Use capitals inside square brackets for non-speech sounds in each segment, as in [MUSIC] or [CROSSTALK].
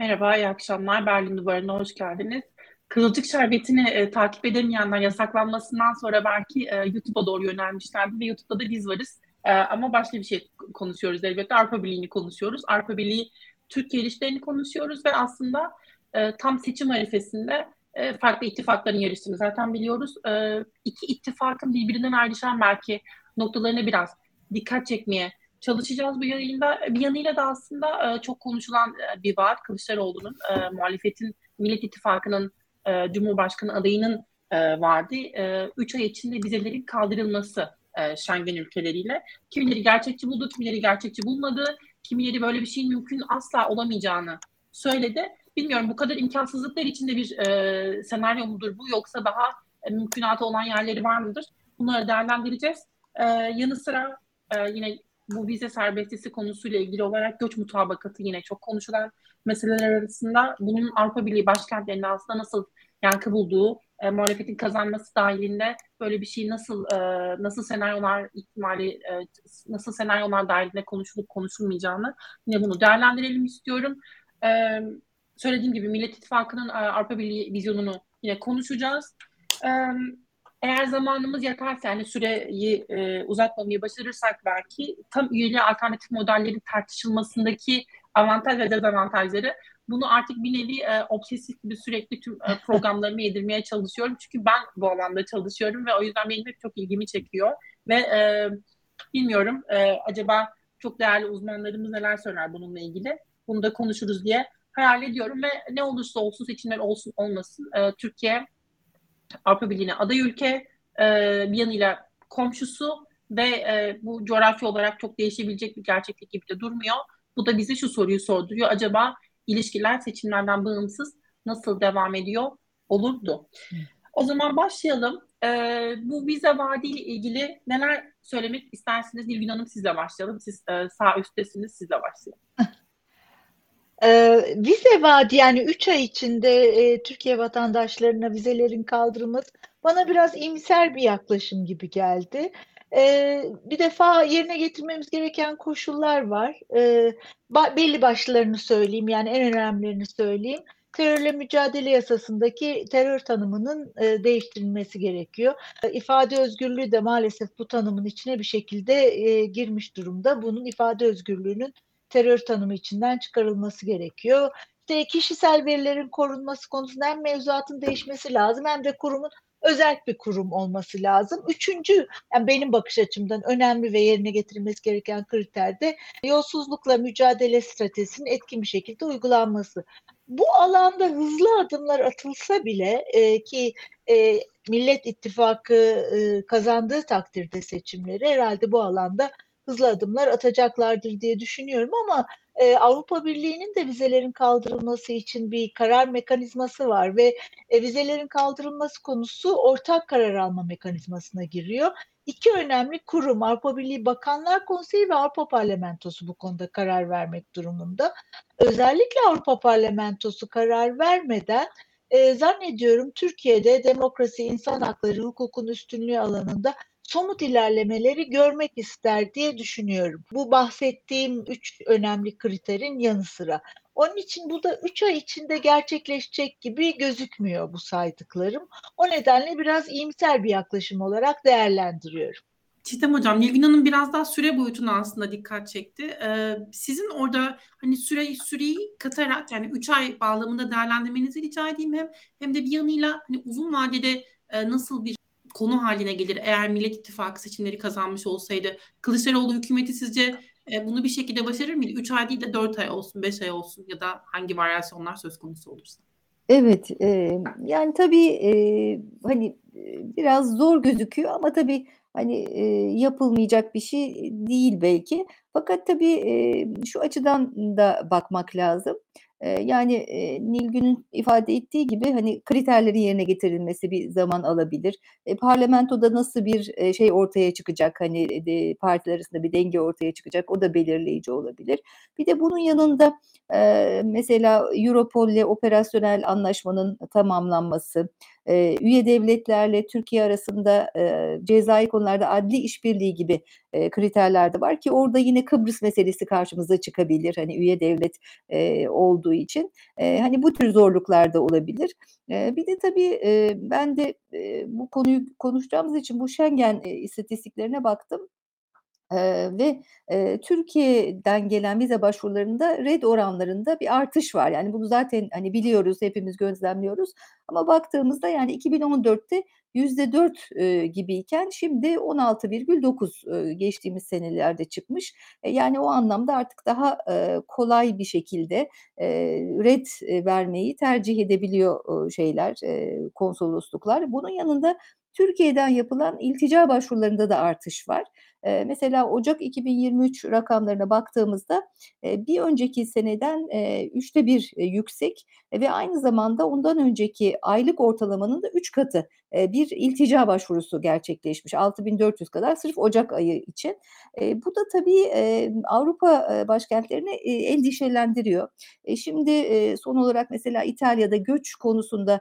Merhaba, iyi akşamlar. Berlin Duvarı'na hoş geldiniz. Kızılcık Şerbeti'ni e, takip edemeyenler yasaklanmasından sonra belki e, YouTube'a doğru yönelmişlerdi ve YouTube'da da biz varız. E, ama başka bir şey konuşuyoruz elbette. Avrupa Birliği'ni konuşuyoruz. Avrupa Birliği Türkiye ilişkilerini konuşuyoruz ve aslında e, tam seçim arifesinde e, farklı ittifakların yarıştığını zaten biliyoruz. E, iki ittifakın birbirinden ayrışan belki noktalarına biraz dikkat çekmeye çalışacağız bu yayında. Bir yanıyla da aslında e, çok konuşulan e, bir vaat Kılıçdaroğlu'nun e, muhalefetin Millet İttifakı'nın e, Cumhurbaşkanı adayının vardı. Üç ay içinde vizelerin kaldırılması e, Schengen ülkeleriyle. Kimileri gerçekçi buldu, kimileri gerçekçi bulmadı. Kimileri böyle bir şeyin mümkün asla olamayacağını söyledi. Bilmiyorum bu kadar imkansızlıklar içinde bir e, senaryo mudur bu yoksa daha e, mümkünatı olan yerleri var mıdır? Bunları değerlendireceğiz. E, yanı sıra e, yine bu vize serbestisi konusuyla ilgili olarak göç mutabakatı yine çok konuşulan meseleler arasında bunun Avrupa Birliği başkentlerinde aslında nasıl yankı bulduğu, e, muhalefetin kazanması dahilinde böyle bir şey nasıl e, nasıl senaryolar ihtimali e, nasıl senaryolar dahilinde konuşulup konuşulmayacağını yine bunu değerlendirelim istiyorum. E, söylediğim gibi Millet İttifakı'nın e, Avrupa Birliği vizyonunu yine konuşacağız. E, eğer zamanımız yeterse yani süreyi e, uzatmamayı başarırsak belki tam üyeliğe alternatif modellerin tartışılmasındaki avantaj ve dezavantajları bunu artık bir nevi e, obsesif gibi sürekli tüm e, programlarımı yedirmeye çalışıyorum. Çünkü ben bu alanda çalışıyorum ve o yüzden benim hep çok ilgimi çekiyor. Ve e, bilmiyorum e, acaba çok değerli uzmanlarımız neler söyler bununla ilgili. Bunu da konuşuruz diye hayal ediyorum ve ne olursa olsun seçimler olsun olmasın e, Türkiye Avrupa Birliği'ne aday ülke, e, bir yanıyla komşusu ve e, bu coğrafya olarak çok değişebilecek bir gerçeklik gibi de durmuyor. Bu da bize şu soruyu sorduruyor. Acaba ilişkiler seçimlerden bağımsız nasıl devam ediyor olurdu? O zaman başlayalım. Ee, bu vize vaadiyle ilgili neler söylemek istersiniz? Nilgün Hanım sizle başlayalım. Siz e, sağ üsttesiniz, sizle başlayalım. [LAUGHS] Ee, vize vaadi yani 3 ay içinde e, Türkiye vatandaşlarına vizelerin kaldırılması bana biraz iyimser bir yaklaşım gibi geldi. Ee, bir defa yerine getirmemiz gereken koşullar var. Ee, ba belli başlarını söyleyeyim yani en önemlilerini söyleyeyim. Terörle mücadele yasasındaki terör tanımının e, değiştirilmesi gerekiyor. E, ifade özgürlüğü de maalesef bu tanımın içine bir şekilde e, girmiş durumda. Bunun ifade özgürlüğünün terör tanımı içinden çıkarılması gerekiyor. İşte kişisel verilerin korunması konusunda hem mevzuatın değişmesi lazım hem de kurumun özel bir kurum olması lazım. Üçüncü, yani benim bakış açımdan önemli ve yerine getirilmesi gereken kriter de yolsuzlukla mücadele stratejisinin etkin bir şekilde uygulanması. Bu alanda hızlı adımlar atılsa bile e, ki e, Millet İttifakı e, kazandığı takdirde seçimleri herhalde bu alanda hızlı adımlar atacaklardır diye düşünüyorum ama e, Avrupa Birliği'nin de vizelerin kaldırılması için bir karar mekanizması var ve e, vizelerin kaldırılması konusu ortak karar alma mekanizmasına giriyor. İki önemli kurum Avrupa Birliği Bakanlar Konseyi ve Avrupa Parlamentosu bu konuda karar vermek durumunda. Özellikle Avrupa Parlamentosu karar vermeden e, zannediyorum Türkiye'de demokrasi, insan hakları, hukukun üstünlüğü alanında somut ilerlemeleri görmek ister diye düşünüyorum. Bu bahsettiğim üç önemli kriterin yanı sıra. Onun için bu da üç ay içinde gerçekleşecek gibi gözükmüyor bu saydıklarım. O nedenle biraz iyimser bir yaklaşım olarak değerlendiriyorum. Çiğdem Hocam, Nilgün Hanım biraz daha süre boyutuna aslında dikkat çekti. Ee, sizin orada hani süre süreyi katarak yani 3 ay bağlamında değerlendirmenizi rica edeyim hem hem de bir yanıyla hani uzun vadede e, nasıl bir konu haline gelir eğer Millet İttifakı seçimleri kazanmış olsaydı. Kılıçdaroğlu hükümeti sizce e, bunu bir şekilde başarır mıydı? 3 ay değil de 4 ay olsun, 5 ay olsun ya da hangi varyasyonlar söz konusu olursa. Evet, e, yani tabii e, hani e, biraz zor gözüküyor ama tabii hani e, yapılmayacak bir şey değil belki. Fakat tabii e, şu açıdan da bakmak lazım yani, eee, Nilgün'ün ifade ettiği gibi, hani, kriterlerin yerine getirilmesi bir zaman alabilir. E, parlamentoda nasıl bir, eee, şey ortaya çıkacak, hani, de partiler arasında bir denge ortaya çıkacak, o da belirleyici olabilir. Bir de bunun yanında, eee, mesela Europol'le operasyonel anlaşmanın tamamlanması, e, üye devletlerle Türkiye arasında e, cezai konularda adli işbirliği gibi e, kriterler de var ki orada yine Kıbrıs meselesi karşımıza çıkabilir. Hani üye devlet e, olduğu için e, hani bu tür zorluklar da olabilir. E, bir de tabii e, ben de e, bu konuyu konuşacağımız için bu Schengen e, istatistiklerine baktım. Eee, ve, eee, Türkiye'den gelen vize başvurularında red oranlarında bir artış var. Yani bunu zaten, hani, biliyoruz, hepimiz gözlemliyoruz ama baktığımızda, yani, 2014'te %4 eee, gibiyken şimdi 16,9 eee, geçtiğimiz senelerde çıkmış. E, yani, o anlamda artık daha, eee, kolay bir şekilde, eee, red, eee, vermeyi tercih edebiliyor, ııı, şeyler, eee, konsolosluklar. Bunun yanında Türkiye'den yapılan iltica başvurularında da artış var. Mesela Ocak 2023 rakamlarına baktığımızda, bir önceki seneden, 1 eee, yüksek ve aynı zamanda ondan önceki aylık ortalamanın da 3 katı, eee, bir iltica başvurusu gerçekleşmiş. 6.400 kadar sırf Ocak ayı için. Bu da tabii, Avrupa, başkentlerini, endişelendiriyor. E, şimdi, son olarak mesela İtalya'da göç konusunda,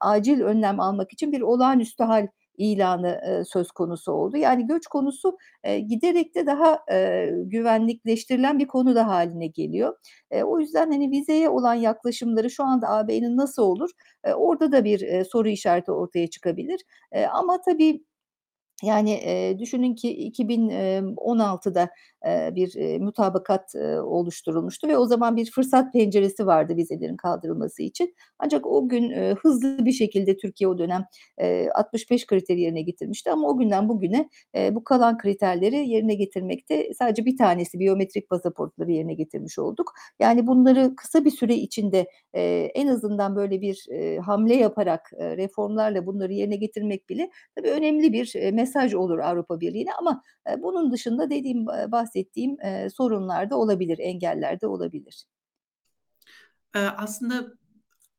acil önlem almak için bir olağanüstü hâl ilanı, eee, söz konusu oldu. Yani göç konusu, eee, giderek de daha, eee, güvenlikleştirilen bir konu da hâline geliyor. Eee, o yüzden, hani, vizeye olan yaklaşımları şu anda AB'nin nasıl olur? Eee, orada da bir, eee, soru işareti ortaya çıkabilir. Eee, ama tabii yani, eee, düşünün ki 2016'da eee, bir, eee, mutabakat, eee, oluşturulmuştu ve o zaman bir fırsat penceresi vardı vizelerin kaldırılması için. Ancak o gün, eee, hızlı bir şekilde Türkiye o dönem, eee, 65 kriteri yerine getirmişti ama o günden bugüne, eee, bu kalan kriterleri yerine getirmekte sadece bir tanesi biyometrik pasaportları yerine getirmiş olduk. Yani bunları kısa bir süre içinde, eee, en azından böyle bir, eee, hamle yaparak, eee, reformlarla bunları yerine getirmek bile tabii önemli bir, eee, mesaj olur Avrupa Birliği'ne ama, eee, bunun dışında dediğim, eee, bahsettiğim, eee, sorunlar da olabilir, engeller de olabilir. Eee, aslında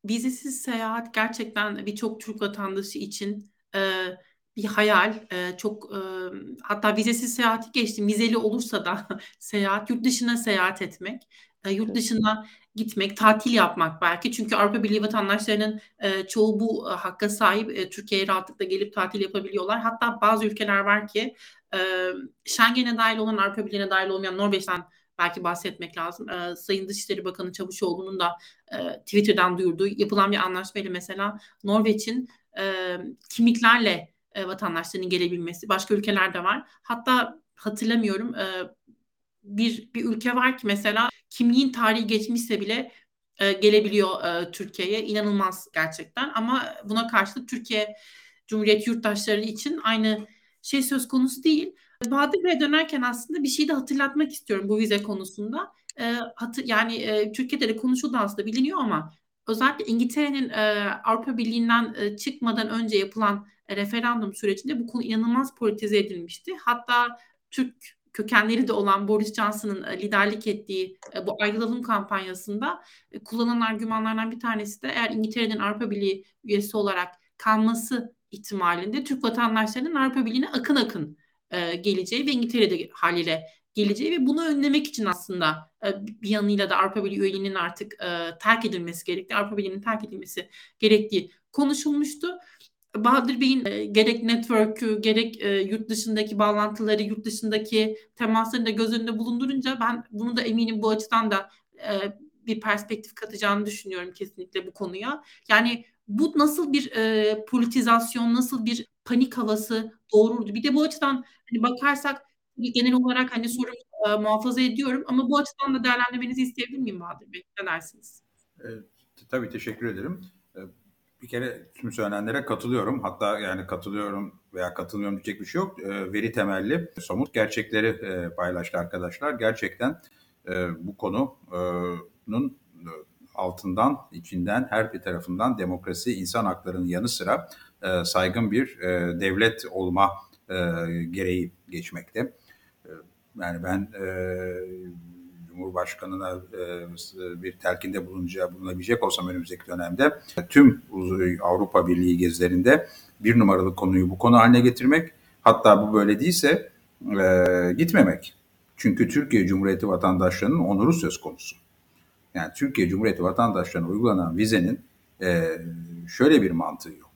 vizesiz seyahat gerçekten birçok Türk vatandaşı için, eee, bir hayal. Eee, çok, emm, hatta vizesiz seyahati geçtim, vizeli olursa da [LAUGHS] seyahat, yurt dışına seyahat etmek, eee, yurt dışına gitmek, tatil yapmak belki. Çünkü Avrupa Birliği vatandaşlarının, eee, çoğu bu, eee, hakka sahip. Eee, Türkiye'ye rahatlıkla gelip tatil yapabiliyorlar. Hatta bazı ülkeler var ki, emm, Schengen'e dâhil olan, Avrupa Birliği'ne dâhil olmayan Norveç'ten belki bahsetmek lazım. Eee, Sayın Dışişleri Bakanı Çavuşoğlu'nun da, eee, Twitter'dan duyurduğu yapılan bir anlaşmayla mesela Norveç'in, emm, kimliklerle, eee, vatandaşlarının gelebilmesi, başka ülkeler de var. Hatta hatırlamıyorum, eee, bir bir ülke var ki mesela kimliğin tarihi geçmişse bile, eee, gelebiliyor, eee, Türkiye'ye. İnanılmaz gerçekten ama buna karşılık Türkiye Cumhuriyeti yurttaşları için aynı şey söz konusu değil. Bahadır Bey'e dönerken aslında bir şeyi de hatırlatmak istiyorum bu vize konusunda. Eee, hatı yani, eee, Türkiye'de de konuşuldu aslında biliniyor ama özellikle İngiltere'nin, eee, Avrupa Birliği'nden, eee, çıkmadan önce yapılan, referandum sürecinde bu konu inanılmaz politize edilmişti. Hatta Türk kökenleri de olan Boris Johnson'ın, eee, liderlik ettiği, eee, bu ayrılalım kampanyasında, eee, kullanılan argümanlardan bir tanesi de eğer İngiltere'nin Avrupa Birliği üyesi olarak kalması ihtimalinde Türk vatandaşlarının Avrupa Birliği'ne akın akın, geleceği ve İngiltere'de hâliyle geleceği ve bunu önlemek için aslında, bir yanıyla da Avrupa Birliği üyeliğinin artık, eee, terk edilmesi gerektiği, Avrupa Birliği'nin terk edilmesi gerektiği konuşulmuştu. Bahadır Bey'in, eee, gerek network'ü gerek, eee, yurt dışındaki bağlantıları, yurt dışındaki temaslarını da göz önünde bulundurunca ben bunu da eminim bu açıdan da, eee, bir perspektif katacağını düşünüyorum kesinlikle bu konuya. Yani bu nasıl bir, eee, politizasyon, nasıl bir panik havası doğururdu? Bir de bu açıdan, hani, bakarsak genel olarak, hani, sorumu, eee, muhafaza ediyorum ama bu açıdan da değerlendirmenizi isteyebilir miyim Bahadır Bey? Ne dersiniz? Eee, tabii teşekkür ederim. Bir kere tüm söylenenlere katılıyorum. Hatta yani katılıyorum veya katılmıyorum diyecek bir şey yok. Eee, veri temelli somut gerçekleri, eee, paylaştı arkadaşlar. Gerçekten, eee, bu konunun altından, içinden, her bir tarafından demokrasi, insan haklarının yanı sıra, eee, saygın bir, eee, devlet olma, eee, gereği geçmekte. Eee, yani ben, eee, Cumhurbaşkanı'na, eee, bir telkinde bulunacağı bulunabilecek olsam önümüzdeki dönemde tüm Avrupa Birliği gezilerinde bir numaralı konuyu bu konu haline getirmek. Hatta bu böyle değilse, eee, gitmemek. Çünkü Türkiye Cumhuriyeti vatandaşlarının onuru söz konusu. Yani Türkiye Cumhuriyeti vatandaşlarına uygulanan vizenin, eee, şöyle bir mantığı yok.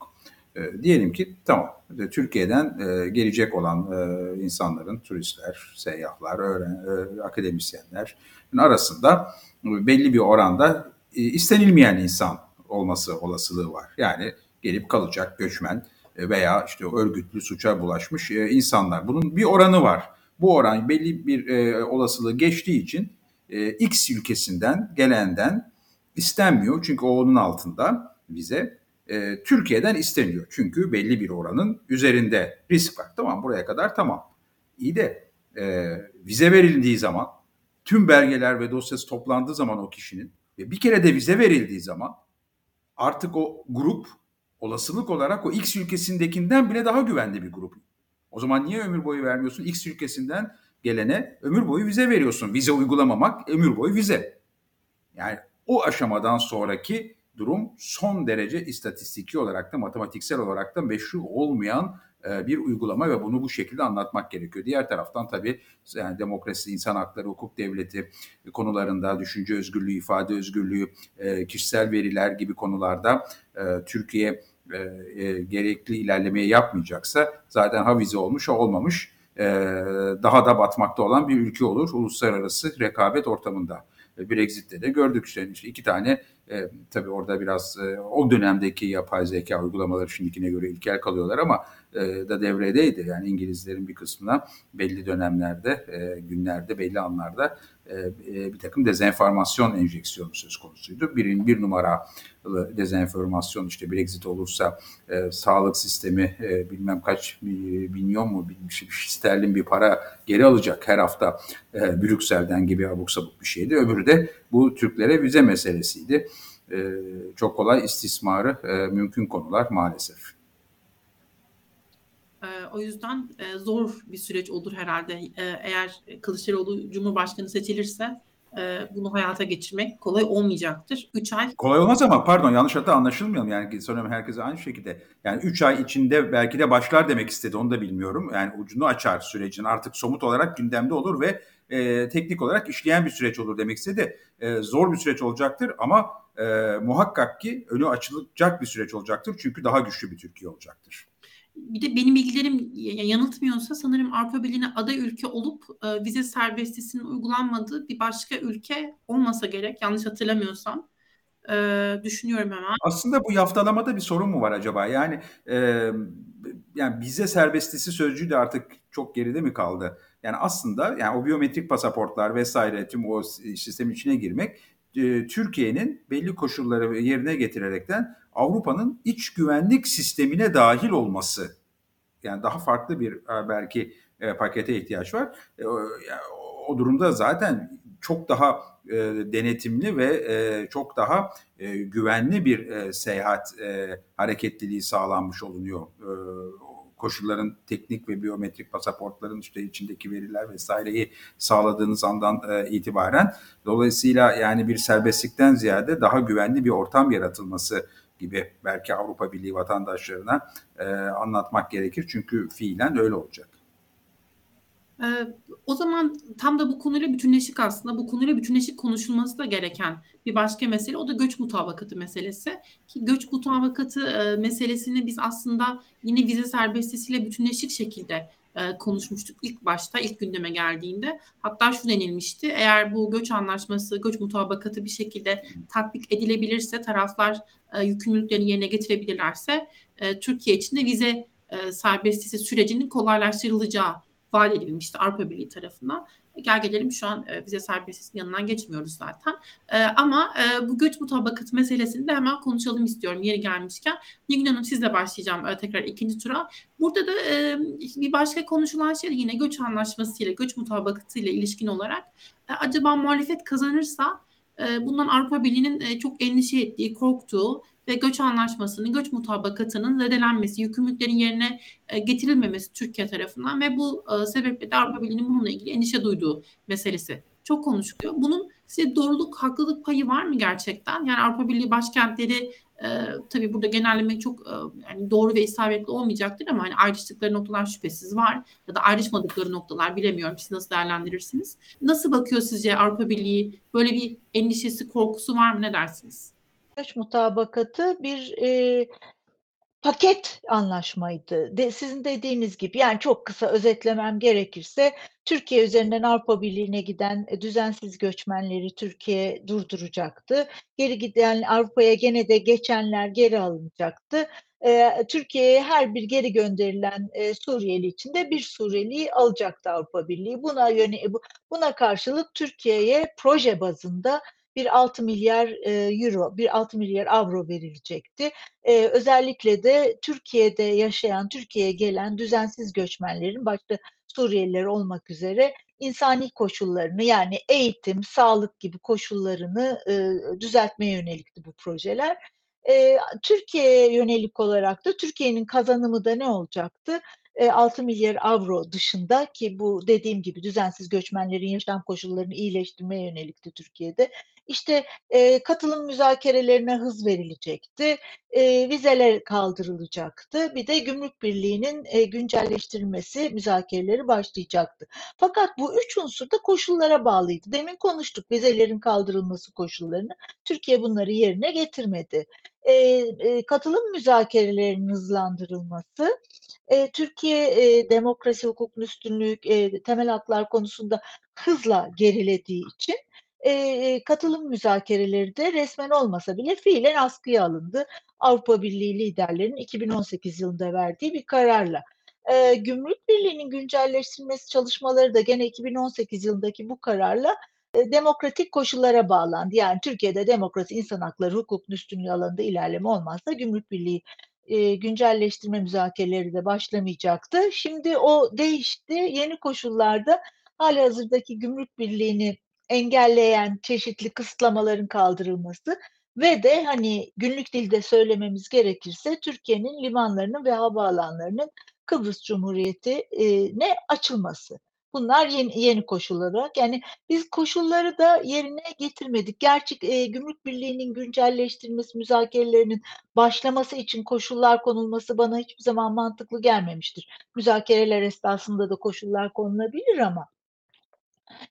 E, diyelim ki tamam e, Türkiye'den e, gelecek olan e, insanların, turistler, seyyahlar, öğren, e, akademisyenler arasında belli bir oranda e, istenilmeyen insan olması olasılığı var. Yani gelip kalacak göçmen e, veya işte örgütlü suça bulaşmış e, insanlar. Bunun bir oranı var. Bu oran belli bir e, olasılığı geçtiği için e, X ülkesinden gelenden istenmiyor. Çünkü o onun altında vize. E, Türkiye'den isteniyor. Çünkü belli bir oranın üzerinde risk var. Tamam buraya kadar tamam. İyi de e, vize verildiği zaman tüm belgeler ve dosyası toplandığı zaman o kişinin ve bir kere de vize verildiği zaman artık o grup olasılık olarak o X ülkesindekinden bile daha güvenli bir grup. O zaman niye ömür boyu vermiyorsun? X ülkesinden gelene ömür boyu vize veriyorsun. Vize uygulamamak ömür boyu vize. Yani o aşamadan sonraki durum son derece istatistiki olarak da matematiksel olarak da meşru olmayan e, bir uygulama ve bunu bu şekilde anlatmak gerekiyor. Diğer taraftan tabii yani demokrasi, insan hakları, hukuk devleti konularında, düşünce özgürlüğü, ifade özgürlüğü, e, kişisel veriler gibi konularda e, Türkiye gerekli ilerlemeyi yapmayacaksa zaten ha vize olmuş olmamış daha da batmakta olan bir ülke olur uluslararası rekabet ortamında. Brexit'te de gördük işte, iki tane e, tabii orada biraz e, o dönemdeki yapay zeka uygulamaları şimdikine göre ilkel kalıyorlar ama e, da devredeydi. Yani İngilizlerin bir kısmına belli dönemlerde, e, günlerde, belli anlarda e, e, bir takım dezenformasyon enjeksiyonu söz konusuydu. Bir, bir numara dezenformasyon işte Brexit olursa e, sağlık sistemi e, bilmem kaç milyon mu bir, sterlin bir para geri alacak her hafta e, Brüksel'den gibi abuk sabuk bir şeydi. Öbürü de bu Türklere vize meselesiydi. E, çok kolay istismarı e, mümkün konular maalesef. E, o yüzden e, zor bir süreç olur herhalde. E, eğer Kılıçdaroğlu Cumhurbaşkanı seçilirse bunu hayata geçirmek kolay olmayacaktır. 3 ay. Kolay olmaz ama pardon yanlış hatta anlaşılmayalım. Yani sanırım herkese aynı şekilde. Yani 3 ay içinde belki de başlar demek istedi onu da bilmiyorum. Yani ucunu açar sürecin artık somut olarak gündemde olur ve e, teknik olarak işleyen bir süreç olur demek istedi. E, zor bir süreç olacaktır ama e, muhakkak ki önü açılacak bir süreç olacaktır. Çünkü daha güçlü bir Türkiye olacaktır. Bir de benim bilgilerim yanıltmıyorsa sanırım Avrupa Birliği'ne aday ülke olup e, vize serbestisinin uygulanmadığı bir başka ülke olmasa gerek yanlış hatırlamıyorsam. E, düşünüyorum hemen. Aslında bu yaftalamada bir sorun mu var acaba? Yani e, yani vize serbestisi sözcüğü de artık çok geride mi kaldı? Yani aslında yani o biyometrik pasaportlar vesaire tüm o sistemin içine girmek e, Türkiye'nin belli koşulları yerine getirerekten Avrupa'nın iç güvenlik sistemine dahil olması yani daha farklı bir e, belki e, pakete ihtiyaç var. E, o, durumda zaten çok daha denetimli ve çok daha güvenli bir seyahat hareketliliği sağlanmış olunuyor. Koşulların teknik ve biyometrik pasaportların işte içindeki veriler vesaireyi sağladığınız andan e, itibaren dolayısıyla yani bir serbestlikten ziyade daha güvenli bir ortam yaratılması gibi belki Avrupa Birliği vatandaşlarına e, anlatmak gerekir. Çünkü fiilen öyle olacak. Ee, o zaman tam da bu konuyla bütünleşik aslında bu konuyla bütünleşik konuşulması da gereken bir başka mesele o da göç mutabakatı meselesi. Ki göç mutabakatı e, meselesini biz aslında yine vize serbestisiyle bütünleşik şekilde e, konuşmuştuk ilk başta ilk gündeme geldiğinde. Hatta şu denilmişti eğer bu göç anlaşması, göç mutabakatı bir şekilde tatbik edilebilirse taraflar e, yükümlülüklerini yerine getirebilirlerse e, Türkiye için de vize e, serbestisi sürecinin kolaylaştırılacağı vaat edilmişti Avrupa Birliği tarafından. Gel gelelim şu an e, vize yanından geçmiyoruz zaten. E, ama e, bu göç mutabakatı meselesini de hemen konuşalım istiyorum yeri gelmişken. Nilgün Hanım sizle başlayacağım e, tekrar ikinci tura. Burada da bir başka konuşulan şey yine göç anlaşmasıyla, göç mutabakatıyla ilişkin olarak acaba muhalefet kazanırsa bundan Avrupa Birliği'nin e, çok endişe ettiği, korktuğu ve göç anlaşmasının, göç mutabakatının zedelenmesi, yükümlülüklerin yerine e, getirilmemesi Türkiye tarafından ve bu e, sebeple de Avrupa Birliği'nin bununla ilgili endişe duyduğu meselesi çok konuşuluyor. Bunun size doğruluk, haklılık payı var mı gerçekten? Yani Avrupa Birliği başkentleri e, tabii burada genellemek çok e, yani doğru ve isabetli olmayacaktır ama hani ayrıştıkları noktalar şüphesiz var ya da ayrışmadıkları noktalar bilemiyorum. Siz nasıl değerlendirirsiniz? Nasıl bakıyor sizce Avrupa Birliği? Böyle bir endişesi, korkusu var mı? Ne dersiniz? Mutabakatı bir e, paket anlaşmaydı. De, sizin dediğiniz gibi yani çok kısa özetlemem gerekirse Türkiye üzerinden Avrupa Birliği'ne giden e, düzensiz göçmenleri Türkiye durduracaktı. Geri giden Avrupa'ya gene de geçenler geri alınacaktı. Ee, Türkiye'ye her bir geri gönderilen e, Suriyeli için de bir Suriyeliyi alacaktı Avrupa Birliği. Buna yöne, buna karşılık Türkiye'ye proje bazında bir 6 milyar e, euro, bir 6 milyar avro verilecekti. E, özellikle de Türkiye'de yaşayan, Türkiye'ye gelen düzensiz göçmenlerin başta Suriyeliler olmak üzere insani koşullarını yani eğitim, sağlık gibi koşullarını e, düzeltmeye yönelikti bu projeler. E, Türkiye'ye yönelik olarak da Türkiye'nin kazanımı da ne olacaktı? 6 e, milyar avro dışında ki bu dediğim gibi düzensiz göçmenlerin yaşam koşullarını iyileştirmeye yönelikti Türkiye'de. İşte e, katılım müzakerelerine hız verilecekti, e, vizeler kaldırılacaktı, bir de gümrük birliğinin e, güncelleştirilmesi müzakereleri başlayacaktı. Fakat bu üç unsur da koşullara bağlıydı. Demin konuştuk vizelerin kaldırılması koşullarını. Türkiye bunları yerine getirmedi. E, e, katılım müzakerelerinin hızlandırılması, e, Türkiye e, demokrasi, hukuk üstünlük, e, temel haklar konusunda hızla gerilediği için e, katılım müzakereleri de resmen olmasa bile fiilen askıya alındı. Avrupa Birliği liderlerinin 2018 yılında verdiği bir kararla. E, Gümrük Birliği'nin güncelleştirilmesi çalışmaları da gene 2018 yılındaki bu kararla e, demokratik koşullara bağlandı. Yani Türkiye'de demokrasi, insan hakları, hukuk üstünlüğü alanında ilerleme olmazsa Gümrük Birliği e, güncelleştirme müzakereleri de başlamayacaktı. Şimdi o değişti. Yeni koşullarda hali hazırdaki Gümrük Birliği'ni engelleyen çeşitli kısıtlamaların kaldırılması ve de hani günlük dilde söylememiz gerekirse Türkiye'nin limanlarının ve havaalanlarının Kıbrıs Cumhuriyeti ne açılması. Bunlar yeni, yeni koşul olarak. Yani biz koşulları da yerine getirmedik. Gerçi e, Gümrük Birliği'nin güncelleştirilmesi, müzakerelerinin başlaması için koşullar konulması bana hiçbir zaman mantıklı gelmemiştir. Müzakereler esnasında da koşullar konulabilir ama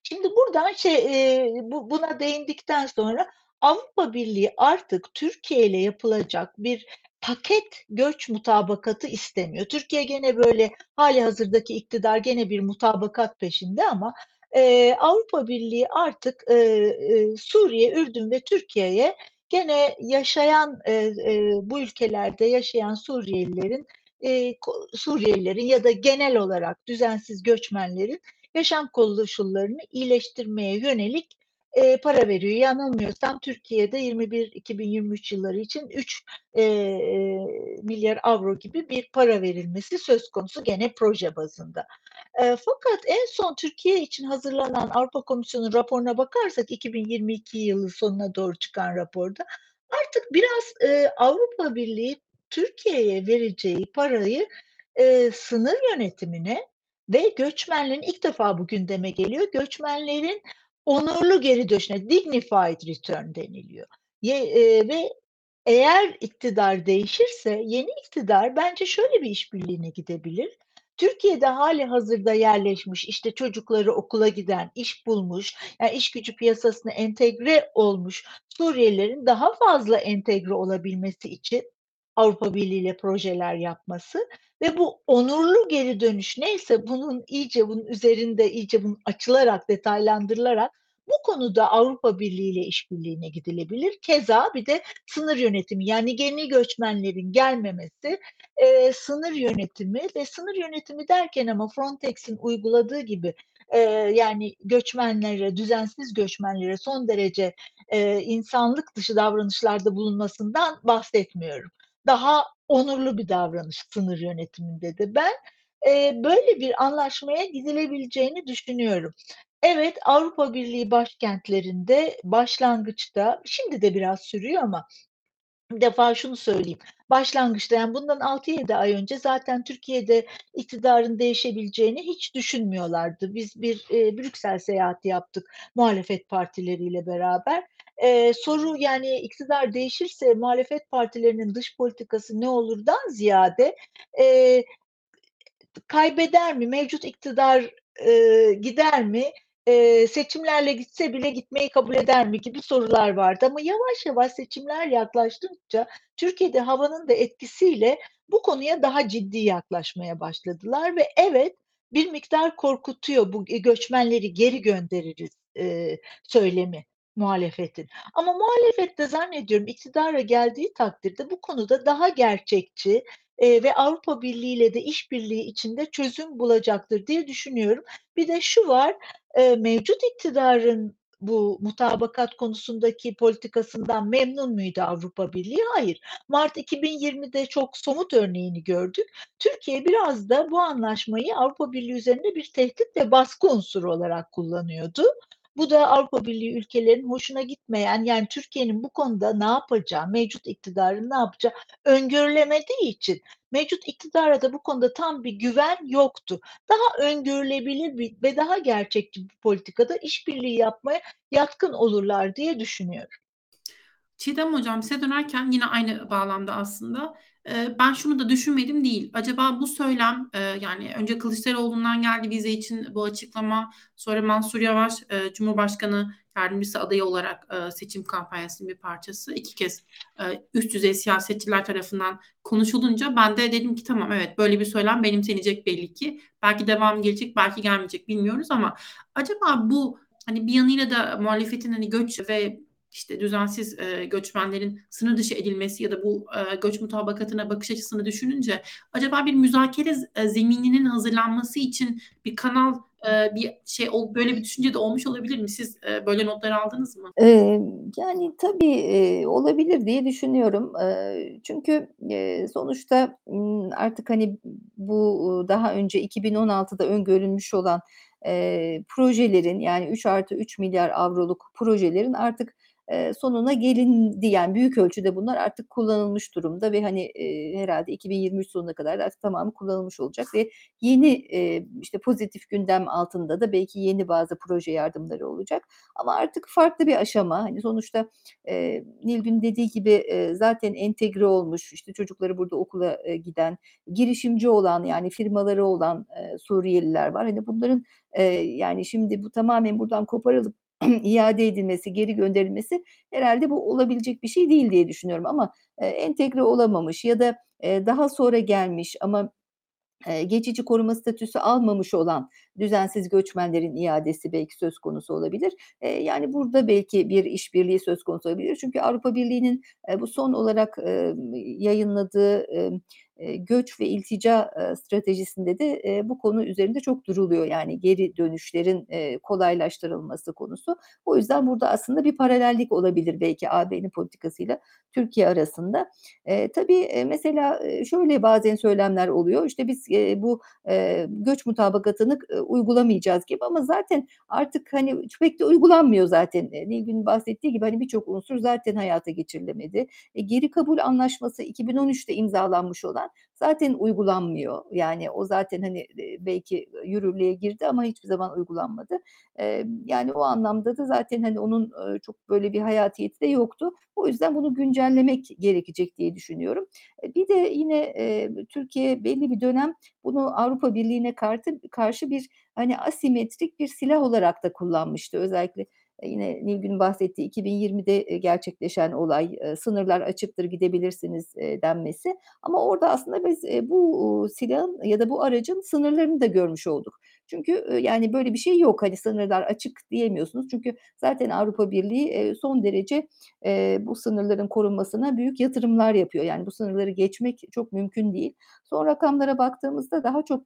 Şimdi buradan şey e, bu, buna değindikten sonra Avrupa Birliği artık Türkiye ile yapılacak bir paket göç mutabakatı istemiyor. Türkiye gene böyle hali hazırdaki iktidar gene bir mutabakat peşinde ama e, Avrupa Birliği artık e, e, Suriye, Ürdün ve Türkiye'ye gene yaşayan e, e, bu ülkelerde yaşayan Suriyelilerin e, Suriyelilerin ya da genel olarak düzensiz göçmenlerin yaşam koşullarını iyileştirmeye yönelik e, para veriyor. Yanılmıyorsam Türkiye'de 21-2023 yılları için 3 e, milyar avro gibi bir para verilmesi söz konusu gene proje bazında. E, fakat en son Türkiye için hazırlanan Avrupa Komisyonu raporuna bakarsak 2022 yılı sonuna doğru çıkan raporda artık biraz e, Avrupa Birliği Türkiye'ye vereceği parayı e, sınır yönetimine ve göçmenlerin ilk defa bu gündeme geliyor. Göçmenlerin onurlu geri dönüşüne, dignified return deniliyor. Ye, e, ve eğer iktidar değişirse yeni iktidar bence şöyle bir işbirliğine gidebilir. Türkiye'de hali hazırda yerleşmiş, işte çocukları okula giden, iş bulmuş, yani iş gücü piyasasına entegre olmuş Suriyelilerin daha fazla entegre olabilmesi için Avrupa Birliği ile projeler yapması ve bu onurlu geri dönüş neyse bunun iyice bunun üzerinde iyice bunun açılarak detaylandırılarak bu konuda Avrupa Birliği ile işbirliğine gidilebilir. Keza bir de sınır yönetimi yani yeni göçmenlerin gelmemesi, e, sınır yönetimi ve sınır yönetimi derken ama Frontex'in uyguladığı gibi e, yani göçmenlere, düzensiz göçmenlere son derece e, insanlık dışı davranışlarda bulunmasından bahsetmiyorum daha onurlu bir davranış sınır yönetiminde de. Ben e, böyle bir anlaşmaya gidilebileceğini düşünüyorum. Evet Avrupa Birliği başkentlerinde başlangıçta şimdi de biraz sürüyor ama bir defa şunu söyleyeyim. Başlangıçta yani bundan 6-7 ay önce zaten Türkiye'de iktidarın değişebileceğini hiç düşünmüyorlardı. Biz bir e, Brüksel seyahati yaptık muhalefet partileriyle beraber. Ee, soru yani iktidar değişirse muhalefet partilerinin dış politikası ne olurdan ziyade e, kaybeder mi, mevcut iktidar e, gider mi, e, seçimlerle gitse bile gitmeyi kabul eder mi? Gibi sorular vardı. Ama yavaş yavaş seçimler yaklaştıkça Türkiye'de havanın da etkisiyle bu konuya daha ciddi yaklaşmaya başladılar ve evet bir miktar korkutuyor bu göçmenleri geri göndeririz e, söylemi muhalefetin. Ama muhalefet de zannediyorum iktidara geldiği takdirde bu konuda daha gerçekçi e, ve Avrupa Birliği ile de işbirliği içinde çözüm bulacaktır diye düşünüyorum. Bir de şu var, e, mevcut iktidarın bu mutabakat konusundaki politikasından memnun muydu Avrupa Birliği? Hayır. Mart 2020'de çok somut örneğini gördük. Türkiye biraz da bu anlaşmayı Avrupa Birliği üzerinde bir tehdit ve baskı unsuru olarak kullanıyordu. Bu da Avrupa Birliği ülkelerinin hoşuna gitmeyen yani Türkiye'nin bu konuda ne yapacağı, mevcut iktidarın ne yapacağı öngörülemediği için mevcut iktidara da bu konuda tam bir güven yoktu. Daha öngörülebilir bir ve daha gerçekçi bir politikada işbirliği yapmaya yatkın olurlar diye düşünüyorum. Çiğdem Hocam size dönerken yine aynı bağlamda aslında ben şunu da düşünmedim değil. Acaba bu söylem yani önce Kılıçdaroğlu'ndan geldi vize için bu açıklama sonra Mansur Yavaş Cumhurbaşkanı yardımcısı adayı olarak seçim kampanyasının bir parçası iki kez üst düzey siyasetçiler tarafından konuşulunca ben de dedim ki tamam evet böyle bir söylem benimsenecek belli ki. Belki devam gelecek belki gelmeyecek bilmiyoruz ama acaba bu hani bir yanıyla da muhalefetin hani göç ve işte düzensiz e, göçmenlerin sınır dışı edilmesi ya da bu e, göç mutabakatına bakış açısını düşününce acaba bir müzakere e, zemininin hazırlanması için bir kanal e, bir şey böyle bir düşünce de olmuş olabilir mi? Siz e, böyle notları aldınız mı? E, yani tabii e, olabilir diye düşünüyorum. E, çünkü e, sonuçta artık hani bu daha önce 2016'da öngörülmüş olan e, projelerin yani 3 artı 3 milyar avroluk projelerin artık sonuna gelindi. Yani büyük ölçüde bunlar artık kullanılmış durumda ve hani herhalde 2023 sonuna kadar artık tamamı kullanılmış olacak ve yeni işte pozitif gündem altında da belki yeni bazı proje yardımları olacak. Ama artık farklı bir aşama. Hani sonuçta Nilgün dediği gibi zaten entegre olmuş işte çocukları burada okula giden girişimci olan yani firmaları olan Suriyeliler var. Hani bunların yani şimdi bu tamamen buradan koparılıp [CLEARS THROAT] iade edilmesi, geri gönderilmesi herhalde bu olabilecek bir şey değil diye düşünüyorum. Ama e, entegre olamamış ya da e, daha sonra gelmiş ama e, geçici koruma statüsü almamış olan düzensiz göçmenlerin iadesi belki söz konusu olabilir. E, yani burada belki bir işbirliği söz konusu olabilir. Çünkü Avrupa Birliği'nin e, bu son olarak e, yayınladığı e, göç ve iltica stratejisinde de bu konu üzerinde çok duruluyor. Yani geri dönüşlerin kolaylaştırılması konusu. O yüzden burada aslında bir paralellik olabilir belki AB'nin politikasıyla Türkiye arasında. Tabii mesela şöyle bazen söylemler oluyor. İşte biz bu göç mutabakatını uygulamayacağız gibi ama zaten artık hani pek de uygulanmıyor zaten. Nilgün bahsettiği gibi hani birçok unsur zaten hayata geçirilemedi. E, geri kabul anlaşması 2013'te imzalanmış olan zaten uygulanmıyor. Yani o zaten hani belki yürürlüğe girdi ama hiçbir zaman uygulanmadı. Yani o anlamda da zaten hani onun çok böyle bir hayatiyeti de yoktu. O yüzden bunu güncellemek gerekecek diye düşünüyorum. Bir de yine Türkiye belli bir dönem bunu Avrupa Birliği'ne karşı bir hani asimetrik bir silah olarak da kullanmıştı. Özellikle yine Nilgün bahsettiği 2020'de gerçekleşen olay sınırlar açıktır gidebilirsiniz denmesi. Ama orada aslında biz bu silahın ya da bu aracın sınırlarını da görmüş olduk. Çünkü yani böyle bir şey yok. Hani sınırlar açık diyemiyorsunuz. Çünkü zaten Avrupa Birliği son derece bu sınırların korunmasına büyük yatırımlar yapıyor. Yani bu sınırları geçmek çok mümkün değil. Son rakamlara baktığımızda daha çok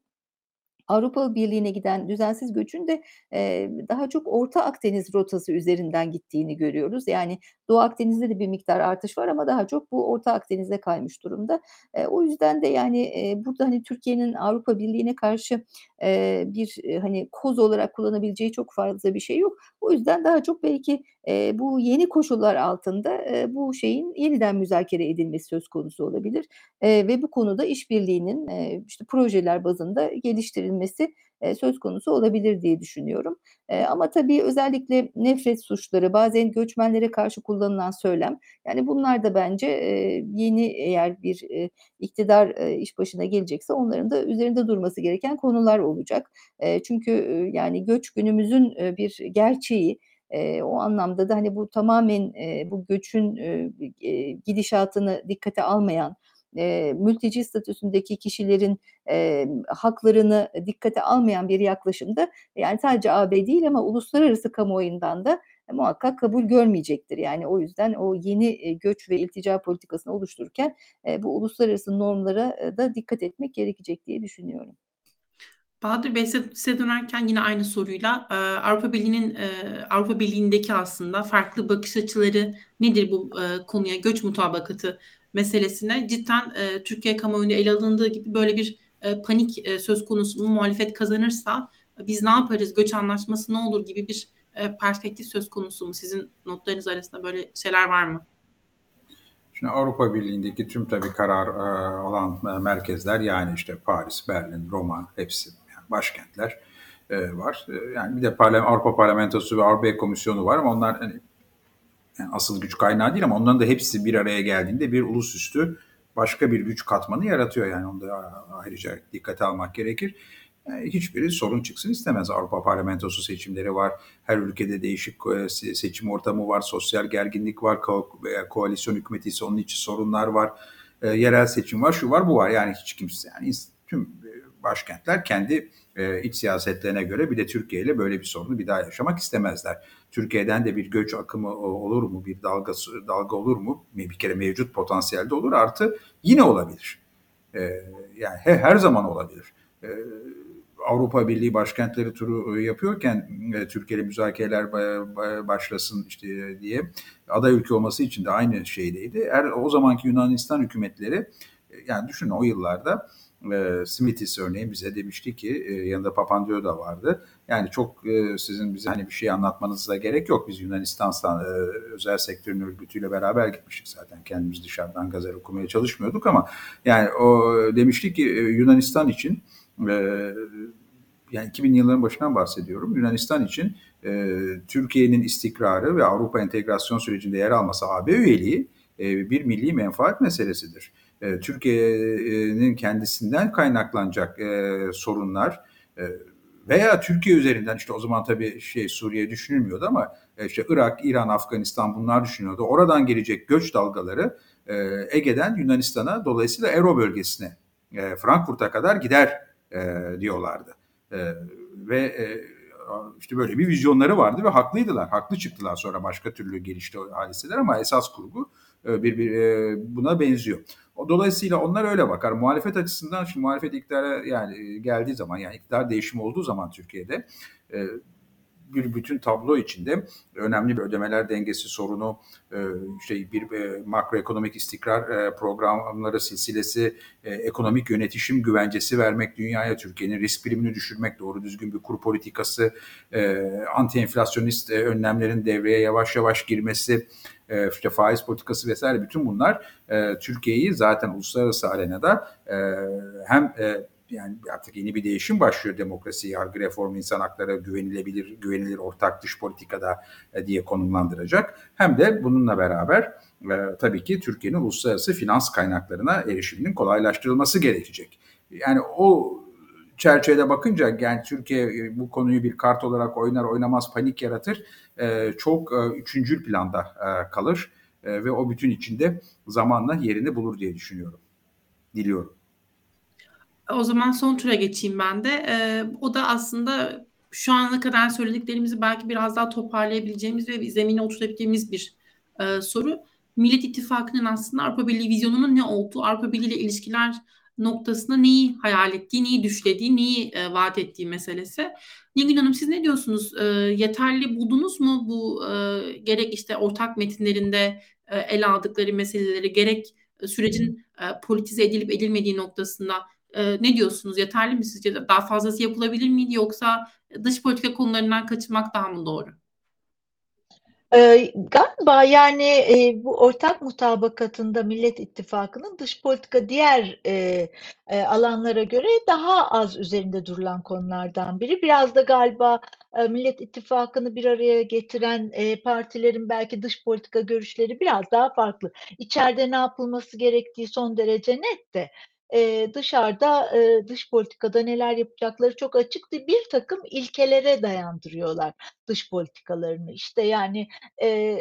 Avrupa Birliği'ne giden düzensiz göçün de e, daha çok Orta Akdeniz rotası üzerinden gittiğini görüyoruz. Yani Doğu Akdeniz'de de bir miktar artış var ama daha çok bu Orta Akdeniz'e kaymış durumda. E, o yüzden de yani e, burada hani Türkiye'nin Avrupa Birliği'ne karşı e, bir e, hani koz olarak kullanabileceği çok fazla bir şey yok. O yüzden daha çok belki e, bu yeni koşullar altında e, bu şeyin yeniden müzakere edilmesi söz konusu olabilir e, ve bu konuda işbirliğinin e, işte projeler bazında geliştirilmesi e, söz konusu olabilir diye düşünüyorum. E, ama tabii özellikle nefret suçları, bazen göçmenlere karşı kullanılan söylem, yani bunlar da bence e, yeni eğer bir e, iktidar e, iş başına gelecekse onların da üzerinde durması gereken konular olacak. E, çünkü e, yani göç günümüzün e, bir gerçeği. E, o anlamda da hani bu tamamen e, bu göçün e, gidişatını dikkate almayan e, mülteci statüsündeki kişilerin e, haklarını dikkate almayan bir yaklaşımda yani sadece AB değil ama uluslararası kamuoyundan da e, muhakkak kabul görmeyecektir. Yani o yüzden o yeni e, göç ve iltica politikasını oluştururken e, bu uluslararası normlara da dikkat etmek gerekecek diye düşünüyorum. Bahadır Bey size dönerken yine aynı soruyla Avrupa Birliği'nin Avrupa Birliği'ndeki aslında farklı bakış açıları nedir bu konuya göç mutabakatı meselesine? Cidden Türkiye kamuoyunda ele alındığı gibi böyle bir panik söz konusu mu muhalefet kazanırsa biz ne yaparız? Göç anlaşması ne olur gibi bir perspektif söz konusu mu? Sizin notlarınız arasında böyle şeyler var mı? Şimdi Avrupa Birliği'ndeki tüm tabii karar e, alan e, merkezler yani işte Paris, Berlin, Roma hepsi başkentler e, var. Yani bir de Parlament, Avrupa Parlamentosu ve Avrupa Komisyonu var ama onlar hani, yani asıl güç kaynağı değil ama onların da hepsi bir araya geldiğinde bir ulusüstü başka bir güç katmanı yaratıyor. Yani onu da ayrıca dikkate almak gerekir. Yani hiçbiri sorun çıksın istemez. Avrupa Parlamentosu seçimleri var. Her ülkede değişik e, seçim ortamı var. Sosyal gerginlik var. Ko veya koalisyon hükümeti ise onun için sorunlar var. E, yerel seçim var. Şu var bu var. Yani hiç kimse yani tüm e, başkentler kendi e, iç siyasetlerine göre bir de Türkiye ile böyle bir sorunu bir daha yaşamak istemezler. Türkiye'den de bir göç akımı olur mu? Bir dalga dalga olur mu? Bir kere mevcut potansiyelde olur. Artı yine olabilir. E, yani her zaman olabilir. E, Avrupa Birliği başkentleri turu e, yapıyorken e, Türkiye ile müzakereler başlasın işte e, diye aday ülke olması için de aynı şeydeydi. Her o zamanki Yunanistan hükümetleri yani düşünün o yıllarda Smithis örneğin bize demişti ki yanında Papandreou da vardı. Yani çok sizin bize hani bir şey anlatmanıza gerek yok. Biz Yunanistan özel sektörün örgütüyle beraber gitmiştik zaten. Kendimiz dışarıdan gazete okumaya çalışmıyorduk ama yani o demişti ki Yunanistan için e, yani 2000 yılların başından bahsediyorum. Yunanistan için e, Türkiye'nin istikrarı ve Avrupa entegrasyon sürecinde yer alması AB üyeliği e, bir milli menfaat meselesidir. E, Türkiye'nin kendisinden kaynaklanacak e, sorunlar e, veya Türkiye üzerinden işte o zaman tabii şey Suriye düşünülmüyordu ama işte Irak, İran, Afganistan bunlar düşünüyordu. Oradan gelecek göç dalgaları Ege'den Yunanistan'a dolayısıyla Ero bölgesine Frankfurt'a kadar gider diyorlardı. Ve işte böyle bir vizyonları vardı ve haklıydılar. Haklı çıktılar sonra başka türlü gelişti hadiseler ama esas kurgu bir, bir buna benziyor. Dolayısıyla onlar öyle bakar. Muhalefet açısından şimdi muhalefet iktidara yani geldiği zaman yani iktidar değişimi olduğu zaman Türkiye'de e, bir bütün tablo içinde önemli bir ödemeler dengesi sorunu, e, işte bir e, makroekonomik istikrar e, programları silsilesi, ekonomik yönetişim güvencesi vermek dünyaya, Türkiye'nin risk primini düşürmek, doğru düzgün bir kur politikası, anti enflasyonist önlemlerin devreye yavaş yavaş girmesi, işte faiz politikası vesaire bütün bunlar Türkiye'yi zaten uluslararası arenada hem yani artık yeni bir değişim başlıyor demokrasi, yargı reformu, insan hakları güvenilebilir, güvenilir ortak dış politikada e, diye konumlandıracak. Hem de bununla beraber e, tabii ki Türkiye'nin uluslararası finans kaynaklarına erişiminin kolaylaştırılması gerekecek. Yani o çerçevede bakınca yani Türkiye e, bu konuyu bir kart olarak oynar oynamaz panik yaratır. E, çok e, üçüncül planda e, kalır e, ve o bütün içinde zamanla yerini bulur diye düşünüyorum. Diliyorum. O zaman son tura geçeyim ben de. Ee, o da aslında şu ana kadar söylediklerimizi belki biraz daha toparlayabileceğimiz ve zemine oturabileceğimiz bir e, soru. Millet İttifakı'nın aslında Avrupa Birliği vizyonunun ne olduğu, Avrupa Birliği ile ilişkiler noktasında neyi hayal ettiği, neyi düşlediği, neyi e, vaat ettiği meselesi. Nilgün Hanım siz ne diyorsunuz? E, yeterli buldunuz mu bu e, gerek işte ortak metinlerinde e, ele aldıkları meseleleri, gerek sürecin e, politize edilip edilmediği noktasında e, ne diyorsunuz? Yeterli mi sizce? Daha fazlası yapılabilir miydi yoksa dış politika konularından kaçınmak daha mı doğru? E, galiba yani e, bu ortak mutabakatında Millet İttifakı'nın dış politika diğer e, e, alanlara göre daha az üzerinde durulan konulardan biri. Biraz da galiba e, Millet İttifakı'nı bir araya getiren e, partilerin belki dış politika görüşleri biraz daha farklı. İçeride ne yapılması gerektiği son derece net de e, dışarıda e, dış politikada neler yapacakları çok açıktı. Bir takım ilkelere dayandırıyorlar dış politikalarını. İşte yani e,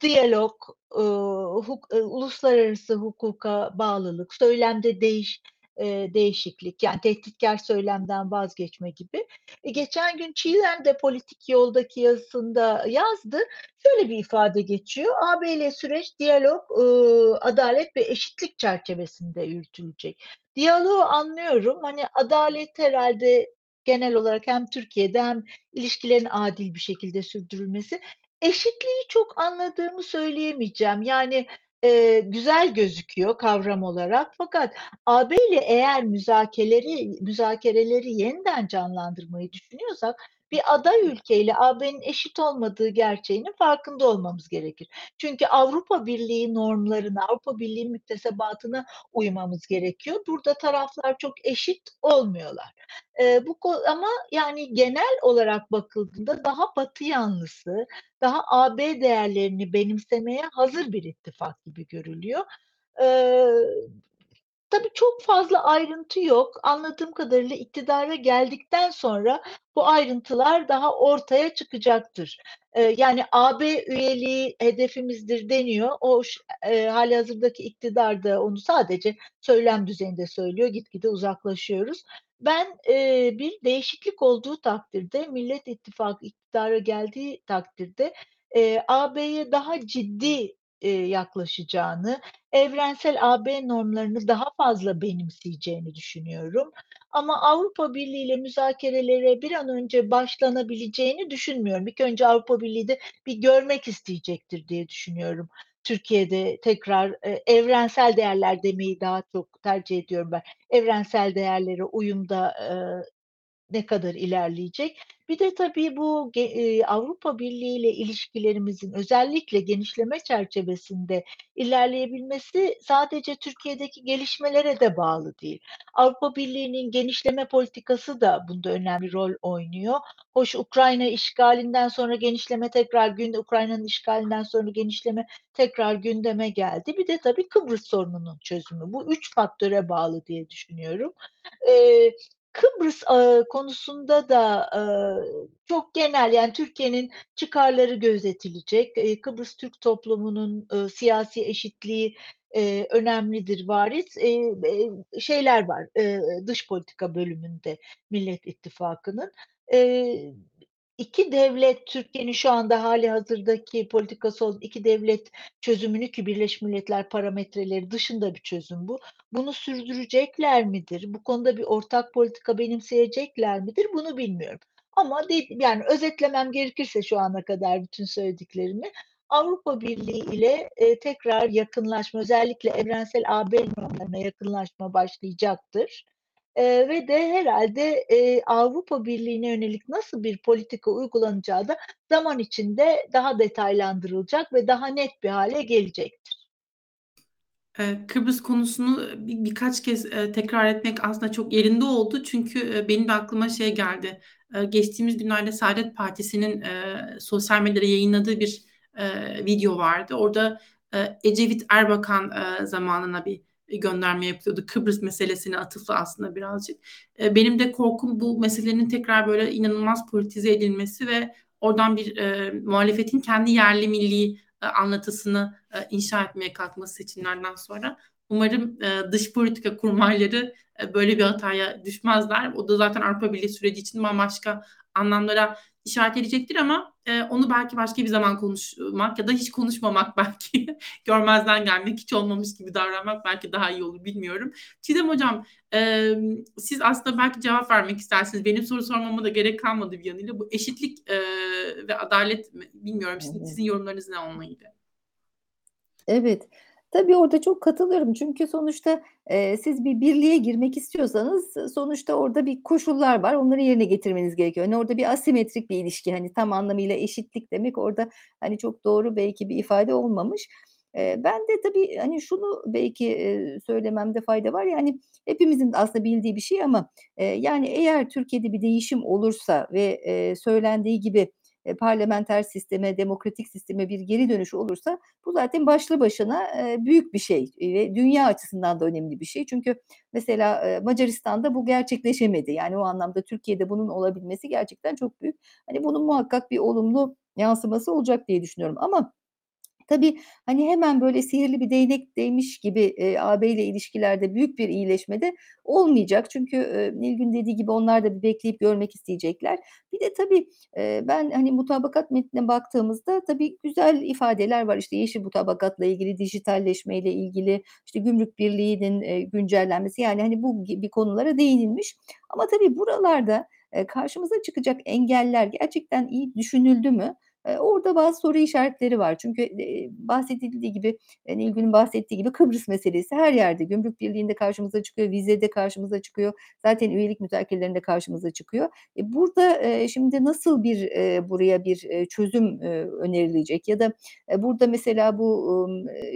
diyalog, e, huk, e, uluslararası hukuka bağlılık, söylemde değiş e, değişiklik yani tehditkar söylemden vazgeçme gibi. E, geçen gün Çiğdem de politik yoldaki yazısında yazdı. Şöyle bir ifade geçiyor. AB ile süreç diyalog, e, adalet ve eşitlik çerçevesinde yürütülecek. Diyaloğu anlıyorum. Hani adalet herhalde genel olarak hem Türkiye'de hem ilişkilerin adil bir şekilde sürdürülmesi. Eşitliği çok anladığımı söyleyemeyeceğim. Yani e, güzel gözüküyor kavram olarak. Fakat AB ile eğer müzakereleri müzakereleri yeniden canlandırmayı düşünüyorsak bir aday ülkeyle AB'nin eşit olmadığı gerçeğinin farkında olmamız gerekir. Çünkü Avrupa Birliği normlarına, Avrupa Birliği müktesebatına uymamız gerekiyor. Burada taraflar çok eşit olmuyorlar. E, bu ama yani genel olarak bakıldığında daha batı yanlısı, daha AB değerlerini benimsemeye hazır bir ittifak gibi görülüyor. E, Tabii çok fazla ayrıntı yok. Anladığım kadarıyla iktidara geldikten sonra bu ayrıntılar daha ortaya çıkacaktır. Ee, yani AB üyeliği hedefimizdir deniyor. O e, hali hazırdaki iktidar da onu sadece söylem düzeyinde söylüyor. Gitgide uzaklaşıyoruz. Ben e, bir değişiklik olduğu takdirde, Millet İttifakı iktidara geldiği takdirde e, AB'ye daha ciddi yaklaşacağını, evrensel AB normlarını daha fazla benimseyeceğini düşünüyorum. Ama Avrupa Birliği ile müzakerelere bir an önce başlanabileceğini düşünmüyorum. İlk önce Avrupa Birliği de bir görmek isteyecektir diye düşünüyorum. Türkiye'de tekrar e, evrensel değerler demeyi daha çok tercih ediyorum ben. Evrensel değerlere uyumda e, ne kadar ilerleyecek? Bir de tabii bu Avrupa Birliği ile ilişkilerimizin özellikle genişleme çerçevesinde ilerleyebilmesi sadece Türkiye'deki gelişmelere de bağlı değil. Avrupa Birliği'nin genişleme politikası da bunda önemli rol oynuyor. Hoş Ukrayna işgalinden sonra genişleme tekrar gün Ukrayna'nın işgalinden sonra genişleme tekrar gündeme geldi. Bir de tabii Kıbrıs sorununun çözümü. Bu üç faktöre bağlı diye düşünüyorum. Ee, Kıbrıs konusunda da çok genel yani Türkiye'nin çıkarları gözetilecek. E, Kıbrıs Türk toplumunun siyasi eşitliği önemlidir varis. Şeyler var dış politika bölümünde Millet İttifakı'nın. E, iki devlet Türkiye'nin şu anda hali hazırdaki politikası olan iki devlet çözümünü ki Birleşmiş Milletler parametreleri dışında bir çözüm bu. Bunu sürdürecekler midir? Bu konuda bir ortak politika benimseyecekler midir? Bunu bilmiyorum. Ama de, yani özetlemem gerekirse şu ana kadar bütün söylediklerimi Avrupa Birliği ile e, tekrar yakınlaşma özellikle evrensel AB normlarına yakınlaşma başlayacaktır. E, ve de herhalde e, Avrupa Birliği'ne yönelik nasıl bir politika uygulanacağı da zaman içinde daha detaylandırılacak ve daha net bir hale gelecektir. Kıbrıs konusunu bir, birkaç kez tekrar etmek aslında çok yerinde oldu. Çünkü benim de aklıma şey geldi. Geçtiğimiz günlerde Saadet Partisi'nin e, sosyal medyada yayınladığı bir e, video vardı. Orada e, Ecevit Erbakan e, zamanına bir gönderme yapıyordu. Kıbrıs meselesine atıflı aslında birazcık. E, benim de korkum bu meselenin tekrar böyle inanılmaz politize edilmesi ve oradan bir e, muhalefetin kendi yerli milli e, anlatısını e, inşa etmeye kalkması seçimlerden sonra. Umarım e, dış politika kurmayları e, böyle bir hataya düşmezler. O da zaten Avrupa Birliği süreci için bambaşka anlamlara işaret edecektir ama e, onu belki başka bir zaman konuşmak ya da hiç konuşmamak [LAUGHS] belki görmezden gelmek hiç olmamış gibi davranmak belki daha iyi olur bilmiyorum. Çiğdem Hocam e, siz aslında belki cevap vermek istersiniz. Benim soru sormama da gerek kalmadı bir yanıyla. Bu eşitlik e, ve adalet bilmiyorum sizin, sizin yorumlarınız ne onunla ilgili? Evet. Tabii orada çok katılıyorum çünkü sonuçta e, siz bir birliğe girmek istiyorsanız sonuçta orada bir koşullar var onları yerine getirmeniz gerekiyor. Hani orada bir asimetrik bir ilişki hani tam anlamıyla eşitlik demek orada hani çok doğru belki bir ifade olmamış. E, ben de tabii hani şunu belki e, söylememde fayda var yani hepimizin aslında bildiği bir şey ama e, yani eğer Türkiye'de bir değişim olursa ve e, söylendiği gibi e, parlamenter sisteme, demokratik sisteme bir geri dönüş olursa bu zaten başlı başına e, büyük bir şey ve dünya açısından da önemli bir şey. Çünkü mesela e, Macaristan'da bu gerçekleşemedi. Yani o anlamda Türkiye'de bunun olabilmesi gerçekten çok büyük. Hani bunun muhakkak bir olumlu yansıması olacak diye düşünüyorum. Ama Tabii hani hemen böyle sihirli bir değnek değmiş gibi e, AB ile ilişkilerde büyük bir iyileşmede olmayacak. Çünkü e, Nilgün dediği gibi onlar da bir bekleyip görmek isteyecekler. Bir de tabii e, ben hani mutabakat metnine baktığımızda tabii güzel ifadeler var. İşte yeşil mutabakatla ilgili, dijitalleşmeyle ilgili, işte gümrük birliğinin e, güncellenmesi yani hani bu gibi konulara değinilmiş. Ama tabii buralarda e, karşımıza çıkacak engeller gerçekten iyi düşünüldü mü? Orada bazı soru işaretleri var. Çünkü bahsedildiği gibi, Nilgün'ün bahsettiği gibi Kıbrıs meselesi her yerde gümrük birliğinde karşımıza çıkıyor, vizede karşımıza çıkıyor. Zaten üyelik mütarekkelerinde karşımıza çıkıyor. E, burada, şimdi nasıl bir, buraya bir, çözüm, önerilecek ya da, burada mesela bu,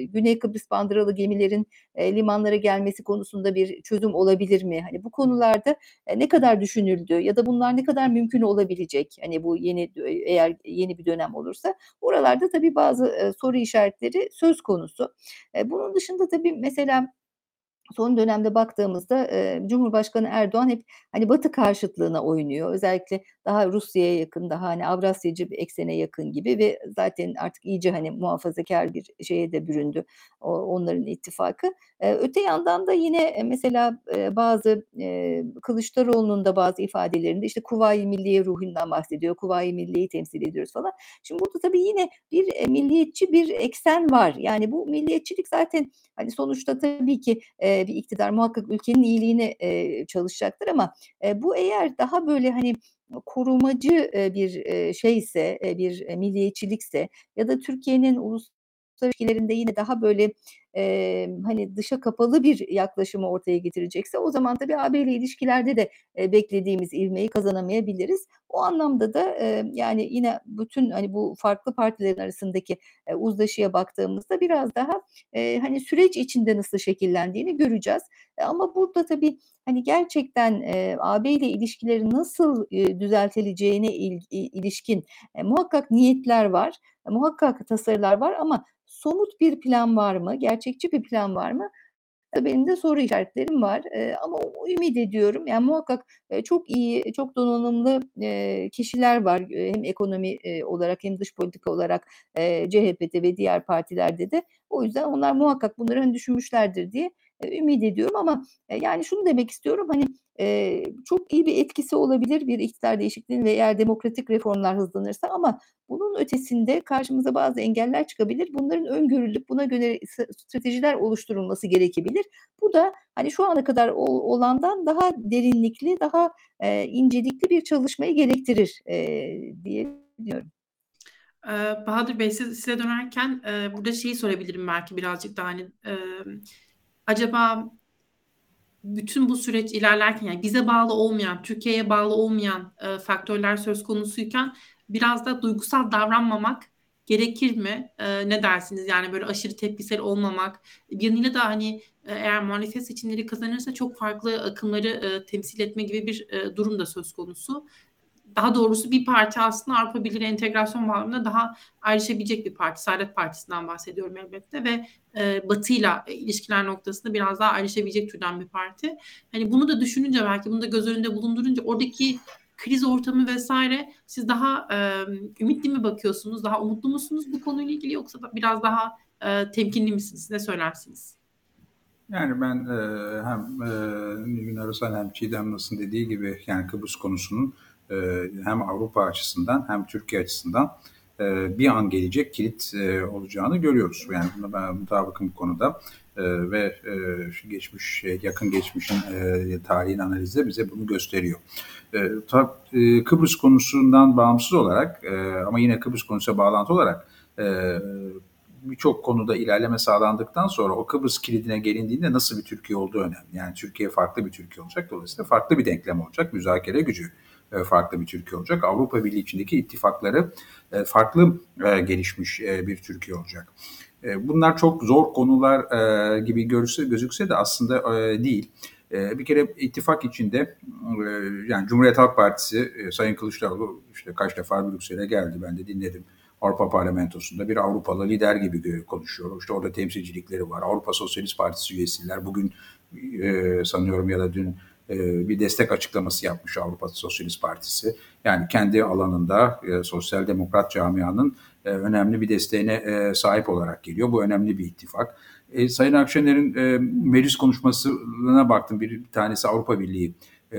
Güney Kıbrıs bandıralı gemilerin, limanlara gelmesi konusunda bir çözüm olabilir mi? Hani bu konularda, ne kadar düşünüldü ya da bunlar ne kadar mümkün olabilecek? Hani bu yeni eğer yeni bir dönem dönem olursa oralarda tabii bazı soru işaretleri söz konusu. Bunun dışında tabii mesela son dönemde baktığımızda Cumhurbaşkanı Erdoğan hep hani Batı karşıtlığına oynuyor. Özellikle daha Rusya'ya yakın, daha hani Avrasyacı bir eksene yakın gibi ve zaten artık iyice hani muhafazakar bir şeye de büründü onların ittifakı. Öte yandan da yine mesela e, bazı e, Kılıçdaroğlu'nun da bazı ifadelerinde işte Kuvayi Milliye ruhundan bahsediyor. Kuvayi Milliye'yi temsil ediyoruz falan. Şimdi burada tabii yine bir e, milliyetçi bir eksen var. Yani bu milliyetçilik zaten hani sonuçta tabii ki e, bir iktidar muhakkak ülkenin iyiliğine e, çalışacaktır ama e, bu eğer daha böyle hani korumacı e, bir e, şeyse, e, bir e, milliyetçilikse ya da Türkiye'nin uluslararası ilişkilerinde yine daha böyle e, hani dışa kapalı bir yaklaşımı ortaya getirecekse o zaman tabii AB ile ilişkilerde de e, beklediğimiz ilmeği kazanamayabiliriz. O anlamda da e, yani yine bütün hani bu farklı partilerin arasındaki e, uzlaşıya baktığımızda biraz daha e, hani süreç içinde nasıl şekillendiğini göreceğiz. E, ama burada tabii hani gerçekten e, AB ile ilişkileri nasıl e, düzeltileceğine il, ilişkin e, muhakkak niyetler var, e, muhakkak tasarılar var ama somut bir plan var mı? Gerçekçi bir plan var mı? Benim de soru işaretlerim var ama ümit ediyorum. Yani muhakkak çok iyi, çok donanımlı kişiler var hem ekonomi olarak hem dış politika olarak CHP'de ve diğer partilerde de. O yüzden onlar muhakkak bunları hani düşünmüşlerdir diye ümit ediyorum ama e, yani şunu demek istiyorum hani e, çok iyi bir etkisi olabilir bir iktidar değişikliğinin ve eğer demokratik reformlar hızlanırsa ama bunun ötesinde karşımıza bazı engeller çıkabilir. Bunların öngörülüp buna göre stratejiler oluşturulması gerekebilir. Bu da hani şu ana kadar olandan daha derinlikli, daha e, incelikli bir çalışmayı gerektirir e, diye diyorum. Bahadır Bey siz, size dönerken e, burada şeyi sorabilirim belki birazcık daha hani e, acaba bütün bu süreç ilerlerken yani bize bağlı olmayan, Türkiye'ye bağlı olmayan e, faktörler söz konusuyken biraz da duygusal davranmamak gerekir mi? E, ne dersiniz? Yani böyle aşırı tepkisel olmamak. Bir yanıyla da hani e, eğer muhalefet seçimleri kazanırsa çok farklı akımları e, temsil etme gibi bir e, durum da söz konusu daha doğrusu bir parti aslında Avrupa Birliği entegrasyon bağlamında daha ayrışabilecek bir parti. Saadet Partisi'nden bahsediyorum elbette ve e, Batı'yla ilişkiler noktasında biraz daha ayrışabilecek türden bir parti. Hani bunu da düşününce belki bunu da göz önünde bulundurunca oradaki kriz ortamı vesaire siz daha e, ümitli mi bakıyorsunuz? Daha umutlu musunuz bu konuyla ilgili yoksa da biraz daha e, temkinli misiniz? Ne söylersiniz? Yani ben e, hem e, Nilgün Arasal hem Çiğdem Nas'ın dediği gibi yani Kıbrıs konusunun e, hem Avrupa açısından hem Türkiye açısından e, bir an gelecek kilit e, olacağını görüyoruz. Yani buna ben mutabıkım bu konuda ve geçmiş yakın geçmişin tarihin analizi bize bunu gösteriyor. Kıbrıs konusundan bağımsız olarak ama yine Kıbrıs konusuna bağlantı olarak birçok konuda ilerleme sağlandıktan sonra o Kıbrıs kilidine gelindiğinde nasıl bir Türkiye olduğu önemli. Yani Türkiye farklı bir Türkiye olacak. Dolayısıyla farklı bir denklem olacak. Müzakere gücü e, farklı bir Türkiye olacak. Avrupa Birliği içindeki ittifakları e, farklı e, gelişmiş bir Türkiye olacak. Bunlar çok zor konular gibi görürse, gözükse de aslında değil. bir kere ittifak içinde yani Cumhuriyet Halk Partisi Sayın Kılıçdaroğlu işte kaç defa Brüksel'e geldi ben de dinledim. Avrupa Parlamentosu'nda bir Avrupalı lider gibi konuşuyor. İşte orada temsilcilikleri var. Avrupa Sosyalist Partisi üyesiler bugün e, sanıyorum ya da dün e, bir destek açıklaması yapmış Avrupa Sosyalist Partisi. Yani kendi alanında e, sosyal demokrat camianın e, önemli bir desteğine sahip olarak geliyor. Bu önemli bir ittifak. Sayın Akşener'in e, meclis konuşmasına baktım. Bir, tanesi Avrupa Birliği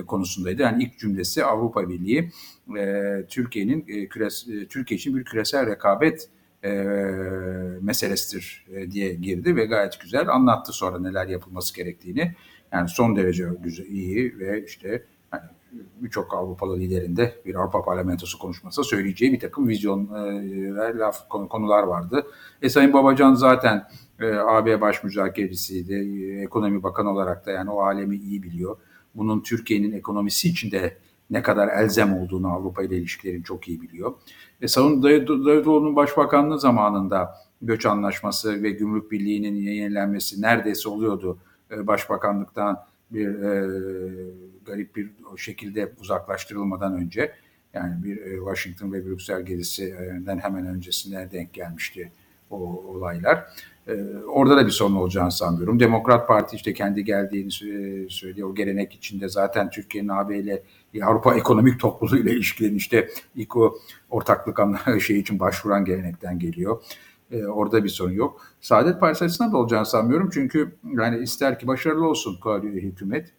konusundaydı. Yani ilk cümlesi Avrupa Birliği Türkiye'nin Türkiye için bir küresel rekabet meselesidir diye girdi ve gayet güzel anlattı sonra neler yapılması gerektiğini. Yani son derece güzel, iyi ve işte yani birçok Avrupalı liderinde bir Avrupa Parlamentosu konuşması söyleyeceği bir takım vizyon e, laf konular vardı. E Sayın Babacan zaten e, AB baş müzakerecisiydi. E, ekonomi bakanı olarak da yani o alemi iyi biliyor. Bunun Türkiye'nin ekonomisi içinde ne kadar elzem olduğunu Avrupa ile ilişkilerin çok iyi biliyor. E, Sayın Davutoğlu'nun başbakanlığı zamanında göç anlaşması ve gümrük birliğinin yenilenmesi neredeyse oluyordu e, başbakanlıktan bir e, garip bir şekilde uzaklaştırılmadan önce yani bir e, Washington ve Brüksel gezisinden hemen öncesine denk gelmişti o olaylar. E, orada da bir sorun olacağını sanmıyorum. Demokrat Parti işte kendi geldiğini söylüyor. O gelenek içinde zaten Türkiye'nin AB ile Avrupa Ekonomik Topluluğu ile ilişkilerin işte ilk o ortaklık [LAUGHS] şey için başvuran gelenekten geliyor. E, orada bir sorun yok. Saadet Partisi açısından da olacağını sanmıyorum. Çünkü yani ister ki başarılı olsun hükümet,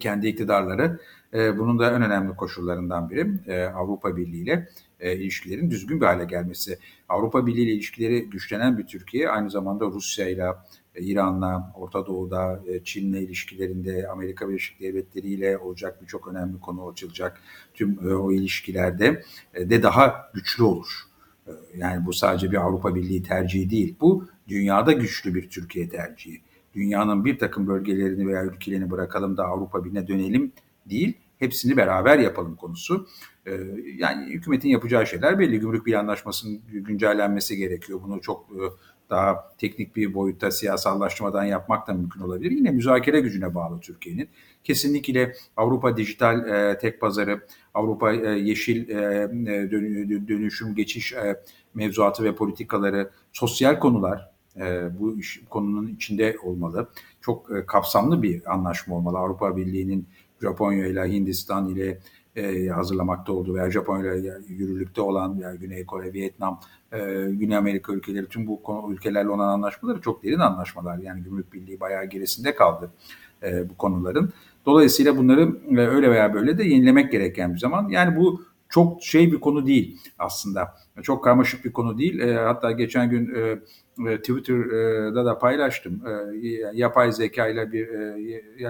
kendi iktidarları. E, bunun da en önemli koşullarından biri e, Avrupa Birliği ile e, ilişkilerin düzgün bir hale gelmesi. Avrupa Birliği ile ilişkileri güçlenen bir Türkiye aynı zamanda Rusya ile İran'la, Orta Doğu'da, e, Çin'le ilişkilerinde, Amerika Birleşik Devletleri ile olacak birçok önemli konu açılacak. Tüm e, o ilişkilerde e, de daha güçlü olur. Yani bu sadece bir Avrupa Birliği tercihi değil. Bu dünyada güçlü bir Türkiye tercihi. Dünyanın bir takım bölgelerini veya ülkelerini bırakalım da Avrupa Birliği'ne dönelim değil. Hepsini beraber yapalım konusu. Yani hükümetin yapacağı şeyler belli. Gümrük bir anlaşmasının güncellenmesi gerekiyor. Bunu çok daha teknik bir boyutta siyasallaştırmadan yapmak da mümkün olabilir. Yine müzakere gücüne bağlı Türkiye'nin. Kesinlikle Avrupa dijital e, tek pazarı, Avrupa e, yeşil e, e dönüşüm geçiş e, mevzuatı ve politikaları, sosyal konular e, bu iş, konunun içinde olmalı. Çok e, kapsamlı bir anlaşma olmalı. Avrupa Birliği'nin Japonya ile Hindistan ile e, hazırlamakta olduğu veya Japonya ile yürürlükte olan veya Güney Kore, Vietnam, e, Güney Amerika ülkeleri tüm bu ülkelerle olan anlaşmaları çok derin anlaşmalar. Yani gümrük birliği bayağı gerisinde kaldı e, bu konuların. Dolayısıyla bunları öyle veya böyle de yenilemek gereken bir zaman. Yani bu çok şey bir konu değil aslında. Çok karmaşık bir konu değil. Hatta geçen gün Twitter'da da paylaştım. Yapay zeka ile bir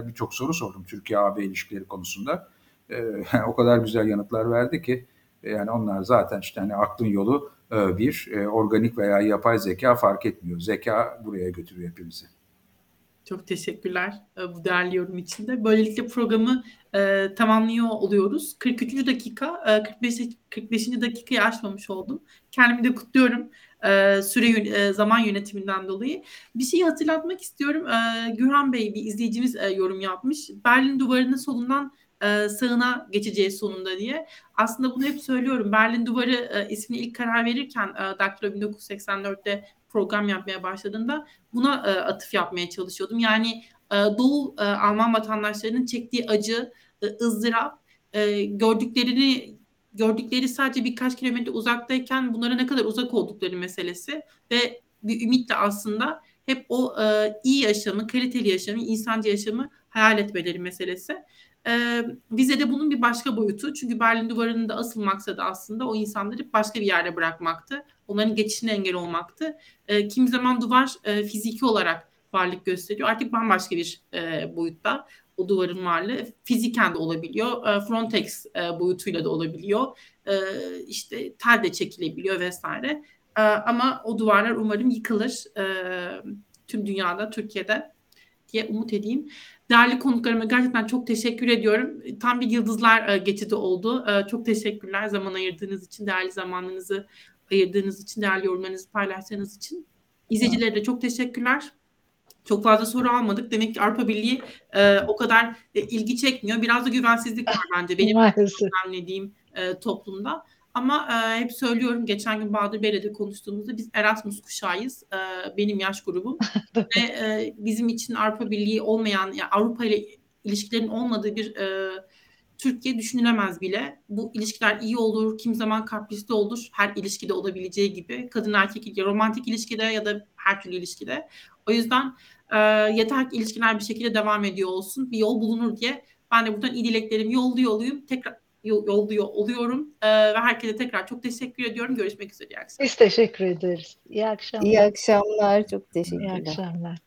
birçok soru sordum Türkiye AB ilişkileri konusunda. E, [LAUGHS] o kadar güzel yanıtlar verdi ki e, yani onlar zaten işte hani aklın yolu e, bir e, organik veya yapay zeka fark etmiyor. Zeka buraya götürüyor hepimizi. Çok teşekkürler e, bu değerli yorum için de. Böylelikle programı e, tamamlıyor oluyoruz. 43. dakika, e, 45. 45. dakikayı aşmamış oldum. Kendimi de kutluyorum e, süre e, zaman yönetiminden dolayı. Bir şeyi hatırlatmak istiyorum. E, Gürhan Bey bir izleyicimiz e, yorum yapmış. Berlin duvarının solundan e, sağına geçeceğiz sonunda diye. Aslında bunu hep söylüyorum. Berlin Duvarı e, ismini ilk karar verirken e, Daktilo 1984'te program yapmaya başladığında buna e, atıf yapmaya çalışıyordum. Yani Doğu Alman vatandaşlarının çektiği acı, e, ızdırap, gördüklerini gördükleri sadece birkaç kilometre uzaktayken bunlara ne kadar uzak oldukları meselesi ve bir ümitle aslında hep o e, iyi yaşamı, kaliteli yaşamı, insancı yaşamı hayal etmeleri meselesi. E, bize de bunun bir başka boyutu. Çünkü Berlin Duvarı'nın da asıl maksadı aslında o insanları başka bir yerde bırakmaktı. Onların geçişine engel olmaktı. E, kimi zaman duvar e, fiziki olarak varlık gösteriyor. Artık bambaşka bir e, boyutta o duvarın varlığı fiziken de olabiliyor. E, Frontex e, boyutuyla da olabiliyor. E, işte tel de çekilebiliyor vesaire. E, ama o duvarlar umarım yıkılır. E, tüm dünyada, Türkiye'de diye umut edeyim. Değerli konuklarıma gerçekten çok teşekkür ediyorum. Tam bir yıldızlar e, geçidi oldu. E, çok teşekkürler zaman ayırdığınız için, değerli zamanınızı ayırdığınız için, değerli yorumlarınızı paylaştığınız için. İzleyicilere de çok teşekkürler. Çok fazla soru almadık. Demek ki Avrupa Birliği e, o kadar e, ilgi çekmiyor. Biraz da güvensizlik var bence benim e, toplumda. Ama e, hep söylüyorum geçen gün Bahadır Bey'le de konuştuğumuzda biz Erasmus kuşağıyız. E, benim yaş grubum. [LAUGHS] Ve e, bizim için Avrupa Birliği olmayan, yani Avrupa ile ilişkilerin olmadığı bir e, Türkiye düşünülemez bile. Bu ilişkiler iyi olur, kim zaman kaprisli olur. Her ilişkide olabileceği gibi. Kadın erkek ilişki, romantik ilişkide ya da her türlü ilişkide. O yüzden e, yeter ki ilişkiler bir şekilde devam ediyor olsun. Bir yol bulunur diye ben de buradan iyi dileklerimi yolluyor olayım. Tekrar yolluyor oluyorum. E, ve herkese tekrar çok teşekkür ediyorum. Görüşmek üzere. İyi akşamlar. Biz teşekkür ederiz. İyi akşamlar. İyi akşamlar. Çok İyi teşekkürler. akşamlar.